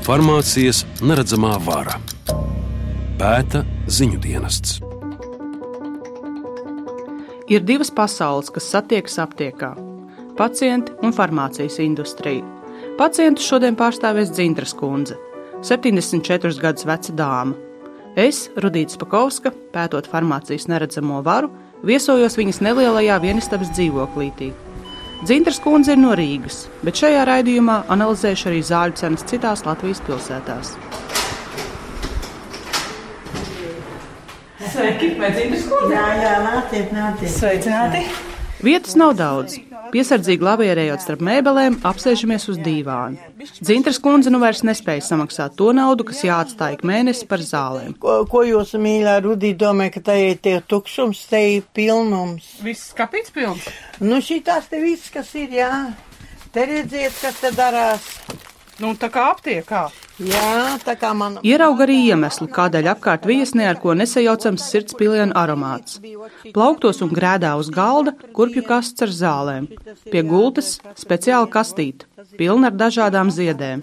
Farmācijas neredzamā vara pēta ziņu dienests. Ir divas pasaules, kas satiekas aptiekā - pacienti un farmācijas industrija. Pacientus šodien pārstāvēs Dzintras kundze, 74 gadus veca dāma. Es, Rudīts Pakovska, pētot farmācijas neredzamo varu, viesojos viņas nelielajā vienistabas dzīvoklītī. Dzintras kundze ir no Rīgas, bet šajā raidījumā analizēšu arī zāļu cenas citās Latvijas pilsētās. Sveiki, vai dzimtas kundze? Jā, jā, nāciet, nāciet. Sveicināti! Vietas nav daudz. Piesardzīgi lavierējot starp mēbelēm, apsēžamies uz dīvāna. Dzintras kundze nu vairs nespēja samaksāt to naudu, kas jāatstāj ik mēnesi par zālēm. Ko, ko jūs, mīļā Rudī, domājat, ka tai ir tie tukšums, te ir pilnums? Viss kapīts pilns. Nu, šī tās te viss, kas ir, jā. Te redziet, kas te darās. Nu, tā kā aptiekā. Jā, tā kā man. Ierauga arī iemeslu, kādēļ apkārt viesnē ar ko nesajaucams sirds pilienu aromāts. Plauktos un grēdā uz galda kurpju kasts ar zālēm. Pie gultas speciāla kastīte, pilna ar dažādām ziedēm.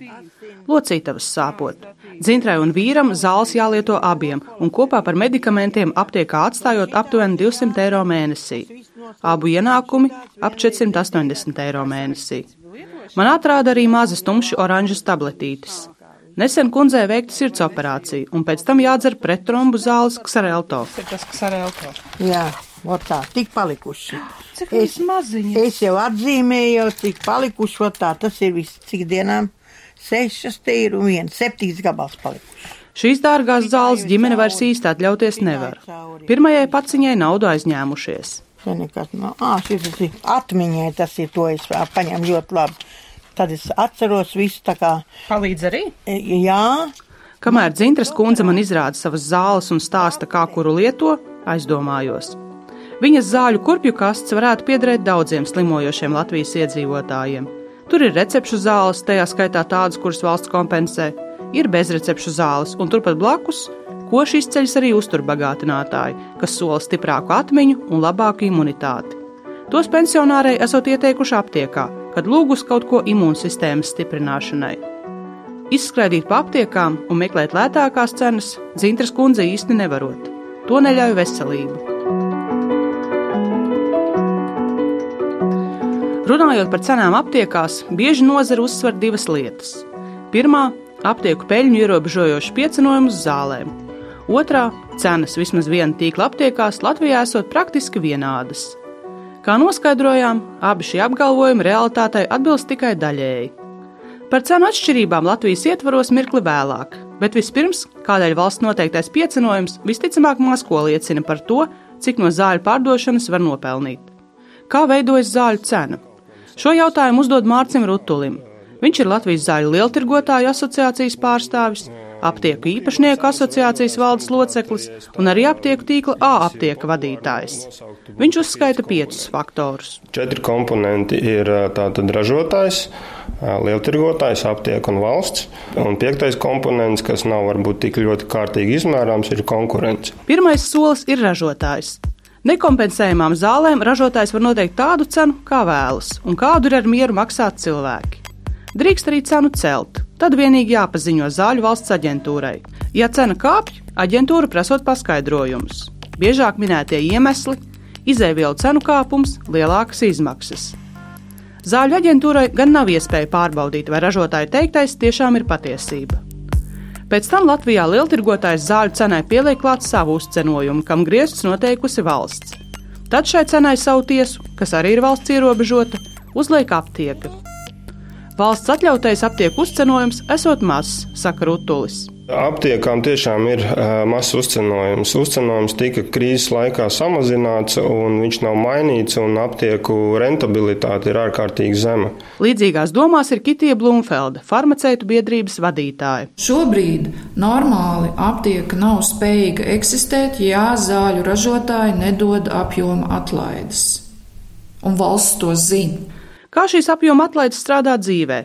Locītavas sāpot. Dzintrai un vīram zāles jālieto abiem, un kopā par medikamentiem aptiekā atstājot aptuveni 200 eiro mēnesī. Abu ienākumi ap 480 eiro mēnesī. Man atrāda arī mazas tumši oranžas tabletītes. Nesen kundzei veikta sirds operācija, un pēc tam jādzer prettrombu zāles Xarelto. Tas ir tas, kas ar elko. Jā, ot tā, tik palikuši. Cik es, maziņi? Es jau atzīmēju, cik palikuši, ot tā, tas ir viss, cik dienām. Sešas te ir un viens, septiņas gabals palikuši. Šīs dārgās zāles ģimene vairs īsti atļauties nevar. Pirmajai paciņai naudu aizņēmušies. Te nekas nav. Ā, šis ir atmiņai, tas ir to es paņēmu ļoti labi. Tad es atceros visu tā kā, Palīdz arī? e, jā, Kamēr Dzintras kundze man izrāda savas zāles un stāsta, kā kuru lieto, aizdomājos. Viņas zāļu kurpju kasts varētu piederēt daudziem slimojošiem Latvijas iedzīvotājiem. Tur ir recepšu zāles, tajā skaitā tādas, kuras valsts kompensē, ir bezrecepšu zāles, un turpat blakus koši izceļas arī uzturbagātinātāji, kas sola stiprāku atmiņu un labāku imunitāti. Tos pensionārei esot ieteikuši aptiekā, kad lūgus kaut ko imūnsistēmas stiprināšanai. Izskraidīt pa aptiekām un meklēt lētākās cenas Zintras kundze īsti nevarot. To neļauj veselība. Runājot par cenām aptiekās, bieži nozara uzsver divas lietas. Pirmā - aptieku peļņu ierobežojošs piecinojums zālēm. Otrā - cenas vismaz viena tīkla aptiekās Latvijā esot praktiski vienādas. Kā noskaidrojām, abi šie apgalvojumi realitātei atbilst tikai daļēji. Par cenu atšķirībām Latvijas ietvaros mirkli vēlāk, bet vispirms, kādēļ valsts noteiktais piecinojums visticamāk maz ko liecina par to, cik no zāļu pārdošanas var nopelnīt. Kā veidojas zāļu cena? Šo jautājumu uzdod Mārcim Rutulim. Viņš ir Latvijas zāļu lieltirgotāju asociācijas pārstāvis, aptieku īpašnieku asociācijas valdes loceklis un arī aptieku tīkla A aptieka vadītājs. Viņš uzskaita piecus faktorus. Četri komponenti ir tātad ražotājs, lieltirgotājs, aptiek un valsts. Un piektais komponents, kas nav varbūt tik ļoti kārtīgi izmērāms, ir konkurence. Pirmais solis ir ražotājs. Nekompensējumām zālēm ražotājs var noteikt tādu cenu, kā vēlas, un kādu ir ar mieru maksāt cilvēki. Drīkst arī cenu celt, tad vienīgi jāpaziņo zāļu valsts aģentūrai. Ja cena kāpj, aģentūra prasot paskaidrojumus. Biežāk minētie iemesli - izēvielu cenu kāpums, lielākas izmaksas. Zāļu aģentūrai gan nav iespēja pārbaudīt, vai ražotāja teiktais tiešām ir patiesība. Pēc tam Latvijā lieltirgotājs zāļu cenai pieliek klāt savu uzcenojumu, kam griezts noteikusi valsts. Tad šai cenai savu tiesu, kas arī ir valsts ierobežota, uzliek aptieka. Valsts atļautais aptieku uzcenojums esot mazs, saka Rutulis. Aptiekām tiešām ir ā, mazs uzcenojums. Uzcenojums tika krīzes laikā samazināts, un viņš nav mainīts, un aptieku rentabilitāte ir ārkārtīgi zema. Līdzīgās domās ir Kitija Blūmfelda, farmaceitu biedrības vadītāja. Šobrīd normāli aptieka nav spējīga eksistēt, ja zāļu ražotāji nedod apjoma atlaides. Un valsts to zina. Kā šīs apjoma atlaides strādā dzīvē?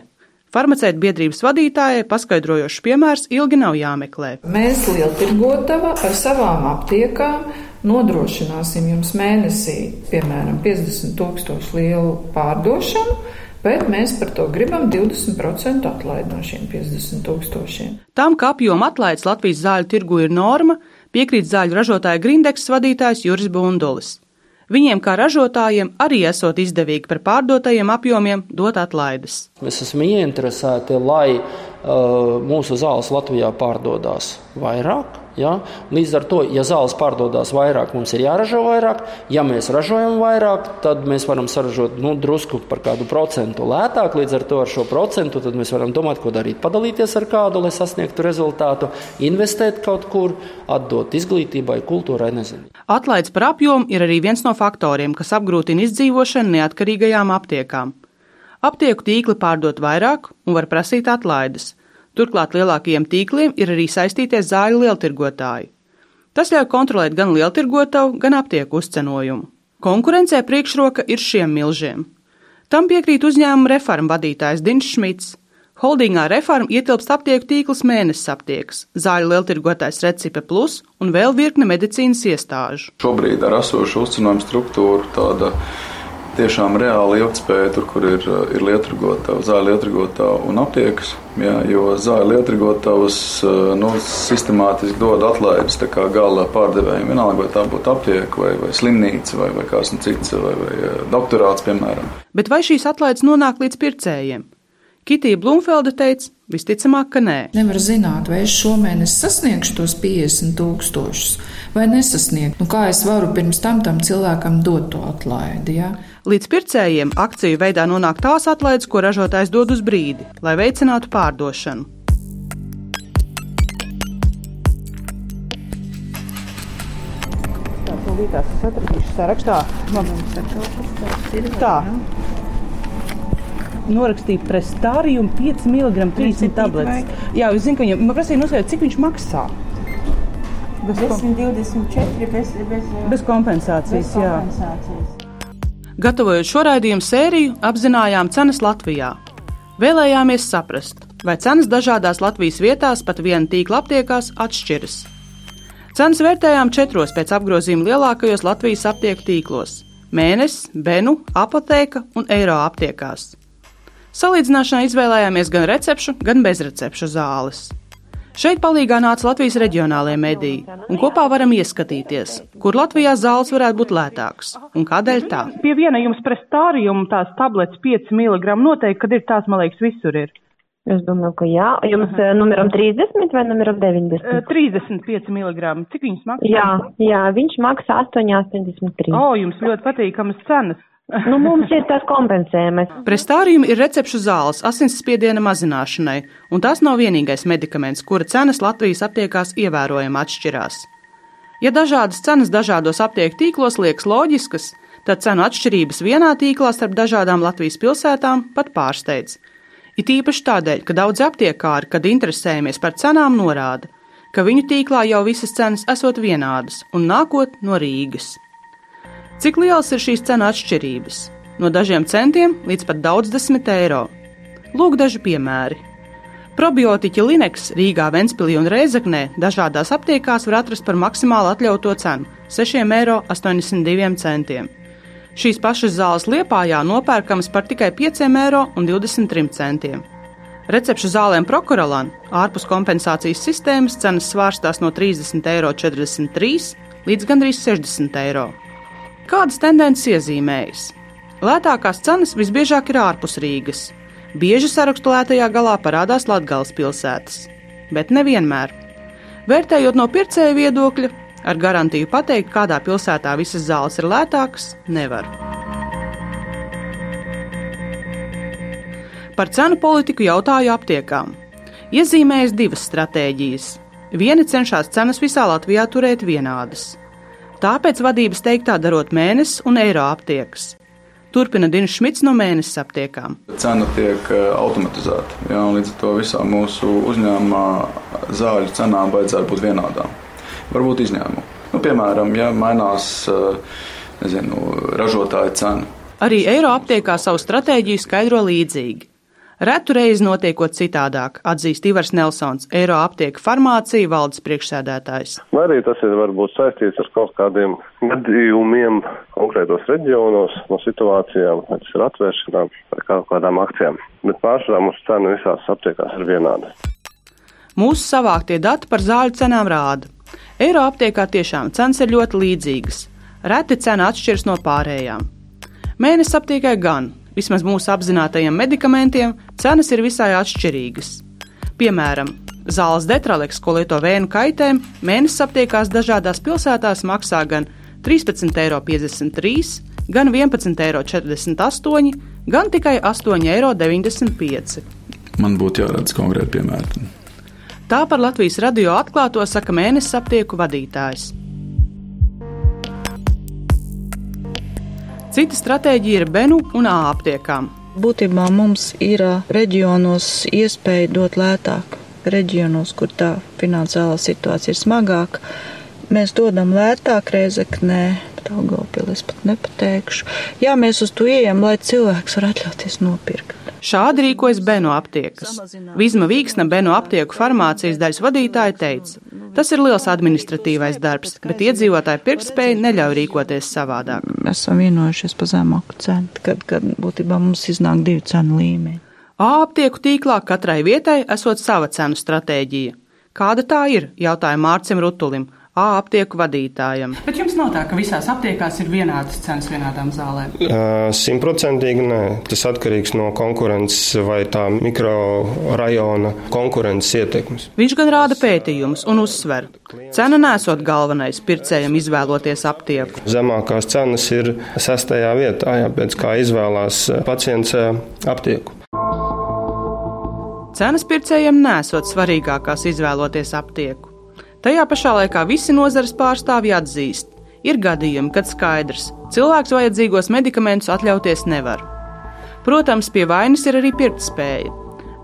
Farmaceitu biedrības vadītājai paskaidrojošs piemērs ilgi nav jāmeklē. Mēs lieltirgotava ar savām aptiekām nodrošināsim jums mēnesī, piemēram, 50 tūkstošu lielu pārdošanu, Bet mēs par to gribam 20% atlaidi no šiem 50 tūkstošiem. Tam, ka apjoma atlaides Latvijas zāļu tirgu ir norma, piekrīt zāļu ražotāja Grindeks vadītājs Juris Bundulis. Viņiem, kā ražotājiem, arī esot izdevīgi par pārdotajiem apjomiem dot atlaides. Mēs esam ieinteresēti, lai mūsu zāles Latvijā pārdodas vairāk, Ja? Līdz ar to, ja zāles pārdodas vairāk, mums ir jāražo vairāk. Ja mēs ražojam vairāk, tad mēs varam saražot nu, drusku par kādu procentu lētāk. Līdz ar to ar šo procentu mēs varam domāt, ko darīt. Padalīties ar kādu, lai sasniegtu rezultātu, investēt kaut kur, atdot izglītībai, kultūrai, nezinu. Atlaides par apjomu ir arī viens no faktoriem, kas apgrūtina izdzīvošanu neatkarīgajām aptiekām. Aptieku tīkli pārdot vairāk un var prasīt atlaides. Turklāt lielākajiem tīkliem ir arī saistīties zāļu lieltirgotāji. Tas ļauj kontrolēt gan lieltirgotavu, gan aptieku uzcenojumu. Konkurencē priekšroka ir šiem milžiem. Tam piekrīt uzņēmuma reforma vadītājs Dins Šmits. Holdingā reforma ietilpst aptieku tīkls mēnesis aptiekas, zāļu lieltirgotājs Recipe Plus un vēl virkne medicīnas iestāžu. Šobrīd ar esošu uzcenojumu struktūru tāda tiešām reāli ilgspēja, tur, kur ir, ir lietrigotava, zāļu lietrigotava un aptiekas. Jā, jo zāļu lietrigotavas nu, sistemātiski dod atlaides gala pārdevējiem. Vienalga, vai tā būtu aptieka, vai, vai slimnīca, vai, vai kāds cits, vai, vai doktorāts, piemēram. Bet vai šīs atlaides nonāk līdz pircējiem? Kitija Blūmfelda teica, visticamāk, ka nē. Nevar zināt, vai es šomēnes sasniegšu tos 50 tūkstošus vai nesasniegšu. Nu, kā es varu pirms tam tam cilvēkam dot to atlaidi? Ja? Līdz pircējiem akciju veidā nonāk tās atlaides, ko ražotājs dod uz brīdi, lai veicinātu pārdošanu. Tā tūlītās es atradīšu sarakstā. Man tā. Norakstīja prestārijumu 5 mg 30 tabletes. Jā, es zinu, ka viņam man prasīja noskaidrot, cik viņš maksā. Bez 10, 24, bez, bez, Bez kompensācijas, bez jā. Gatavojot šo raidījumu sēriju, apzinājām cenas Latvijā. Vēlējāmies saprast, vai cenas dažādās Latvijas vietās, pat viena tīkla aptiekās, atšķiras. Cenas vērtējām četros pēc apgrozījuma lielākajos Latvijas aptieku tīklos - mēnesis, benu, apoteka un eiro aptiekās. Salīdzināšanai izvēlējāmies gan recepšu, gan bezrecepšu zāles. Šeit palīdzīgā nāca Latvijas reģionālajie mediji, un kopā varam ieskatīties, kur Latvijā zāles varētu būt lētākas un kādēļ tā. Pie viena jums prestārijuma tās tabletes 5 mg noteikti, kad ir tās, man liekas, visur ir. Es domāju, ka jā. Jums uh, numeram 30 vai numeram 90? Eh, 35 mg. Cik viņas maksā? Jā, jā, viņš maksā 8,83. O, jums ļoti patīkamas cenas. Nu, mums ir tas kompensējums. Prestārijumi ir recepšu zāles asinsspiediena mazināšanai, un tas nav vienīgais medikaments, kura cenas Latvijas aptiekās ievērojami atšķirās. Ja dažādas cenas dažādos aptieku tīklos liekas loģiskas, tad cenu atšķirības vienā tīklā starp dažādām Latvijas pilsētām pat pārsteidz. It īpaši tādēļ, ka daudzi aptiekāri, kad interesējamies par cenām, norāda, ka viņu tīklā jau visas cenas esot vienādas un nākot no Rīgas. Cik lielas ir šīs cenu atšķirības? No dažiem centiem līdz pat daudz desmit eiro. Lūk, daži piemēri. Probiotiķi Lineks Rīgā, Ventspīlī un Reizeknē dažādās aptiekās var atrast par maksimāli atļauto cenu - 6,82 eiro. Šīs pašas zāles liepājā nopērkamas par tikai 5,23 eiro. Recepšu zālēm Prokoralan ārpus kompensācijas sistēmas cenas svārstās no 30,43 eiro līdz gandrīz 60 eiro. Kādas tendences iezīmējas? Lētākās cenas visbiežāk ir ārpus Rīgas. Bieži sarakstu lētajā galā parādās Latvijas pilsētas, bet nevienmēr. Vērtējot no pircēja viedokļa, ar garantiju pateikt, kādā pilsētā visas zāles ir lētākas, nevar. Par cenu politiku jautāju aptiekām. Iezīmējas divas stratēģijas. Viena cenšas cenas visā Latvijā turēt vienādas. Tāpēc vadības teiktā darot mēnesis un eiro aptiekas. Turpina Dienas Šmits no mēnesis aptiekām. Cena tiek eh, automatizēta. Jā, līdz ar to visā mūsu uzņēmumā zāļu cenām vajadzētu būt vienādām. Varbūt izņēmumi. Nu, piemēram, ja mainās eh, nezinu, ražotāja cena. Arī eiro aptiekā savu stratēģiju skaidro līdzīgi. Retu reizi notiekot citādāk, atzīst Ivars Nelsons, Eiro aptieka farmācija valdes priekšsēdētājs. Vai arī tas ir varbūt saistīts ar kaut kādiem gadījumiem konkrētos reģionos, no situācijām, tas ir atvēršanām vai kaut kādām akcijām. Bet pārsvarā mūsu cena visās aptiekās ir vienāda. Mūsu savāktie dati par zāļu cenām rāda. Eiro aptiekā tiešām cenas ir ļoti līdzīgas. Reti cena atšķiras no pārējām. Mēnesis aptiekai gan vismaz mūsu apzinātajiem medikamentiem, cenas ir visai atšķirīgas. Piemēram, zāles detraleks, ko lieto vēju kaitēm, mēnesis aptiekās dažādās pilsētās maksā gan 13,53 eiro, gan 11,48 eiro, gan tikai 8,95 eiro. Man būtu jāredz konkrēti piemēri. Tā par Latvijas radio atklāto saka mēnesis aptieku vadītājs. Cita stratēģija ir Benu un A aptiekām. Būtībā mums ir reģionos iespēja dot lētāk. Reģionos, kur tā finansiālā situācija ir smagāka, mēs dodam lētāk reizeknē, Daugavpils pat nepateikšu. Jā, mēs uz to ejam, lai cilvēks var atļauties nopirkt. Šādi rīkojas Beno aptiekas. Vizma Vīksna Beno aptieku farmācijas daļas vadītāja teica, tas ir liels administratīvais darbs, bet iedzīvotāju pirktspēja neļauj rīkoties savādāk. Mēs esam vienojušies par zemāku cenu, kad, kad būtībā mums iznāk divu cenu līmeņi. Aptieku tīklā katrai vietai esot sava cenu stratēģija. Kāda tā ir? jautāja Mārcim Rutulim, A aptieku vadītājam. Bet jums nav tā, ka visās aptiekās ir vienādas cenas vienādām zālēm? Simtprocentīgi nē. Tas atkarīgs no konkurences vai tā mikrorajona konkurences ietekmes. Viņš gan rāda pētījumus un uzsver. Cena nesot galvenais pircējam izvēloties aptieku. Zemākās cenas ir sestajā vietā, jā, pēc kā izvēlās pacients aptieku. Cenas pircējiem nesot svarīgākās izvēloties aptieku. Tajā pašā laikā visi nozares pārstāvji atzīst, ir gadījumi, kad skaidrs, cilvēks vajadzīgos medikamentus atļauties nevar. Protams, pie vainas ir arī pirktspēja.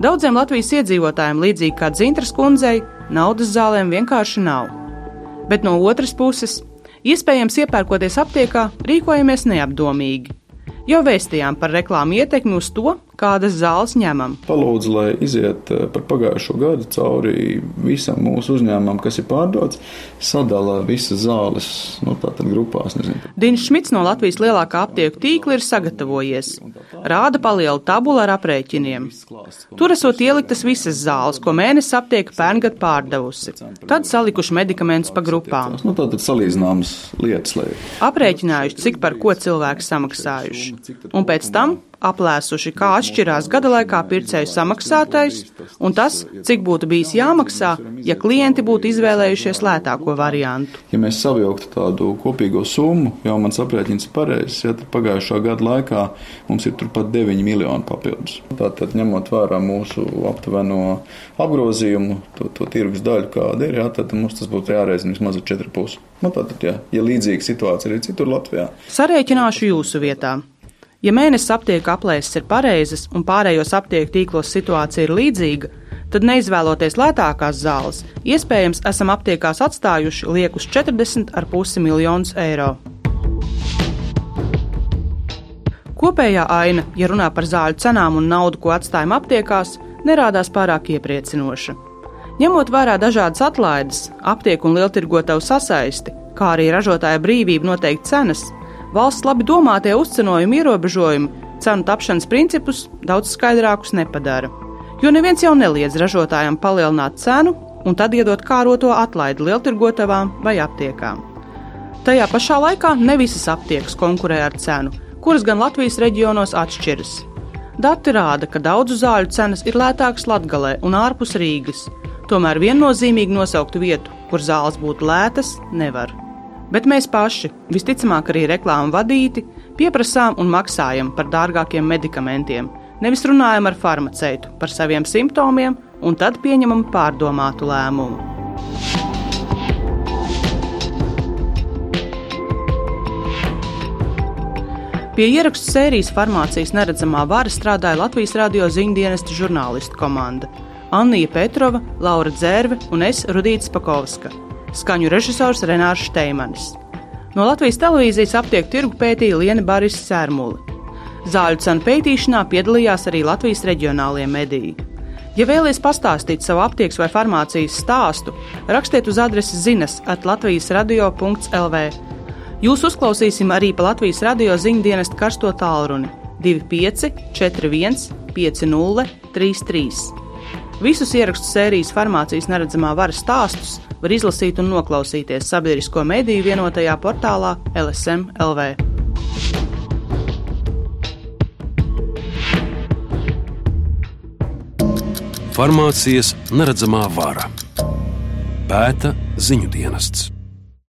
Daudziem Latvijas iedzīvotājiem, līdzīgi kā Dzintras kundzei, naudas zālēm vienkārši nav. Bet no otras puses, iespējams, iepērkoties aptiekā, rīkojamies neapdomīgi. Jau vēstījām par reklāmu ietekmi uz to, kādas zāles ņemam. Palūdzu, lai iziet eh, par pagājušo gadu cauri visam mūsu uzņēmumam, kas ir pārdots, sadala visas zāles nu, grupās. Dīns Šmits no Latvijas lielākā aptieku tīkla ir sagatavojies. Rāda palielu tabulu ar aprēķiniem. Tur esot ieliktas visas zāles, ko mēnesis aptieka pērngad pārdevusi. Tad salikuši medikamentus pa grupām. Nu, tātad salīdzināmas lietas. Lai... Aprēķinājuši, cik par ko cilvēki samaksājuši un pēc tam aplēsuši, kā atšķirās gada laikā pircēju samaksātais un tas, cik būtu bijis jāmaksā, ja klienti būtu izvēlējušies lētāko variantu. Ja mēs savilktu tādu kopīgo summu, jau mans aprēķins ir pareizs, ja pagājušā gada laikā mums ir turpat 9 miljoni papildus. Tātad, ņemot vērā mūsu aptuveno apgrozījumu, to, to tirgus daļu, kāda ir, jā, tad mums tas būtu jāreizina vismaz ar 4,5. Nu, tātad, jā, ja līdzīga situācija ir citur Latvijā. Sarēķināšu jūsu vietā. Ja mēnesis aptieku aplēses ir pareizas un pārējos aptieku tīklos situācija ir līdzīga, tad neizvēloties lētākās zāles, iespējams, esam aptiekās atstājuši liekus 40,5 miljonus eiro. Kopējā aina, ja runā par zāļu cenām un naudu, ko atstājam aptiekās, nerādās pārāk iepriecinoša. Ņemot vērā dažādas atlaides, aptieku un lieltirgotavu sasaisti, kā arī ražotāja brīvību noteikt cenas, valsts labi domātie uzcenojuma ierobežojumi cenu tapšanas principus daudz skaidrākus nepadara. Jo neviens jau neliedz ražotājiem palielināt cenu un tad iedot kāroto atlaidi lieltirgotavām vai aptiekām. Tajā pašā laikā ne visas aptiekas konkurē ar cenu, kuras gan Latvijas reģionos atšķiras. Dati rāda, ka daudzu zāļu cenas ir lētākas Latvijā un ārpus Rīgas, tomēr viennozīmīgi nosauktu vietu, kur zāles būtu lētas, nevar. Bet mēs paši, visticamāk arī reklāmu vadīti, pieprasām un maksājam par dārgākiem medikamentiem, nevis runājam ar farmaceitu par saviem simptomiem un tad pieņemam pārdomātu lēmumu. Pie ierakstu sērijas farmācijas neredzamā vara strādāja Latvijas radio ziņdienestu žurnālistu komanda - Anija Petrova, Laura Dzērve un es Rudīts Pakovska skaņu režisors Renārs Šteimanis. No Latvijas televīzijas aptieku tirgu pētīja Liena Baris Sērmuli. Zāļu cenu pētīšanā piedalījās arī Latvijas reģionālie mediji. Ja vēlaties pastāstīt savu aptiekas vai farmācijas stāstu, rakstiet uz adresi zinas at Latvijas radio.lv. Jūs uzklausīsim arī pa Latvijas radio ziņu dienestu karsto tālruni 25 41 50 33. Visus ierakstu sērijas farmācijas neredzamā vara stāstus var izlasīt un noklausīties sabiedrisko mediju vienotajā portālā LSM LV. Farmācijas neredzamā vara pēta ziņu dienests.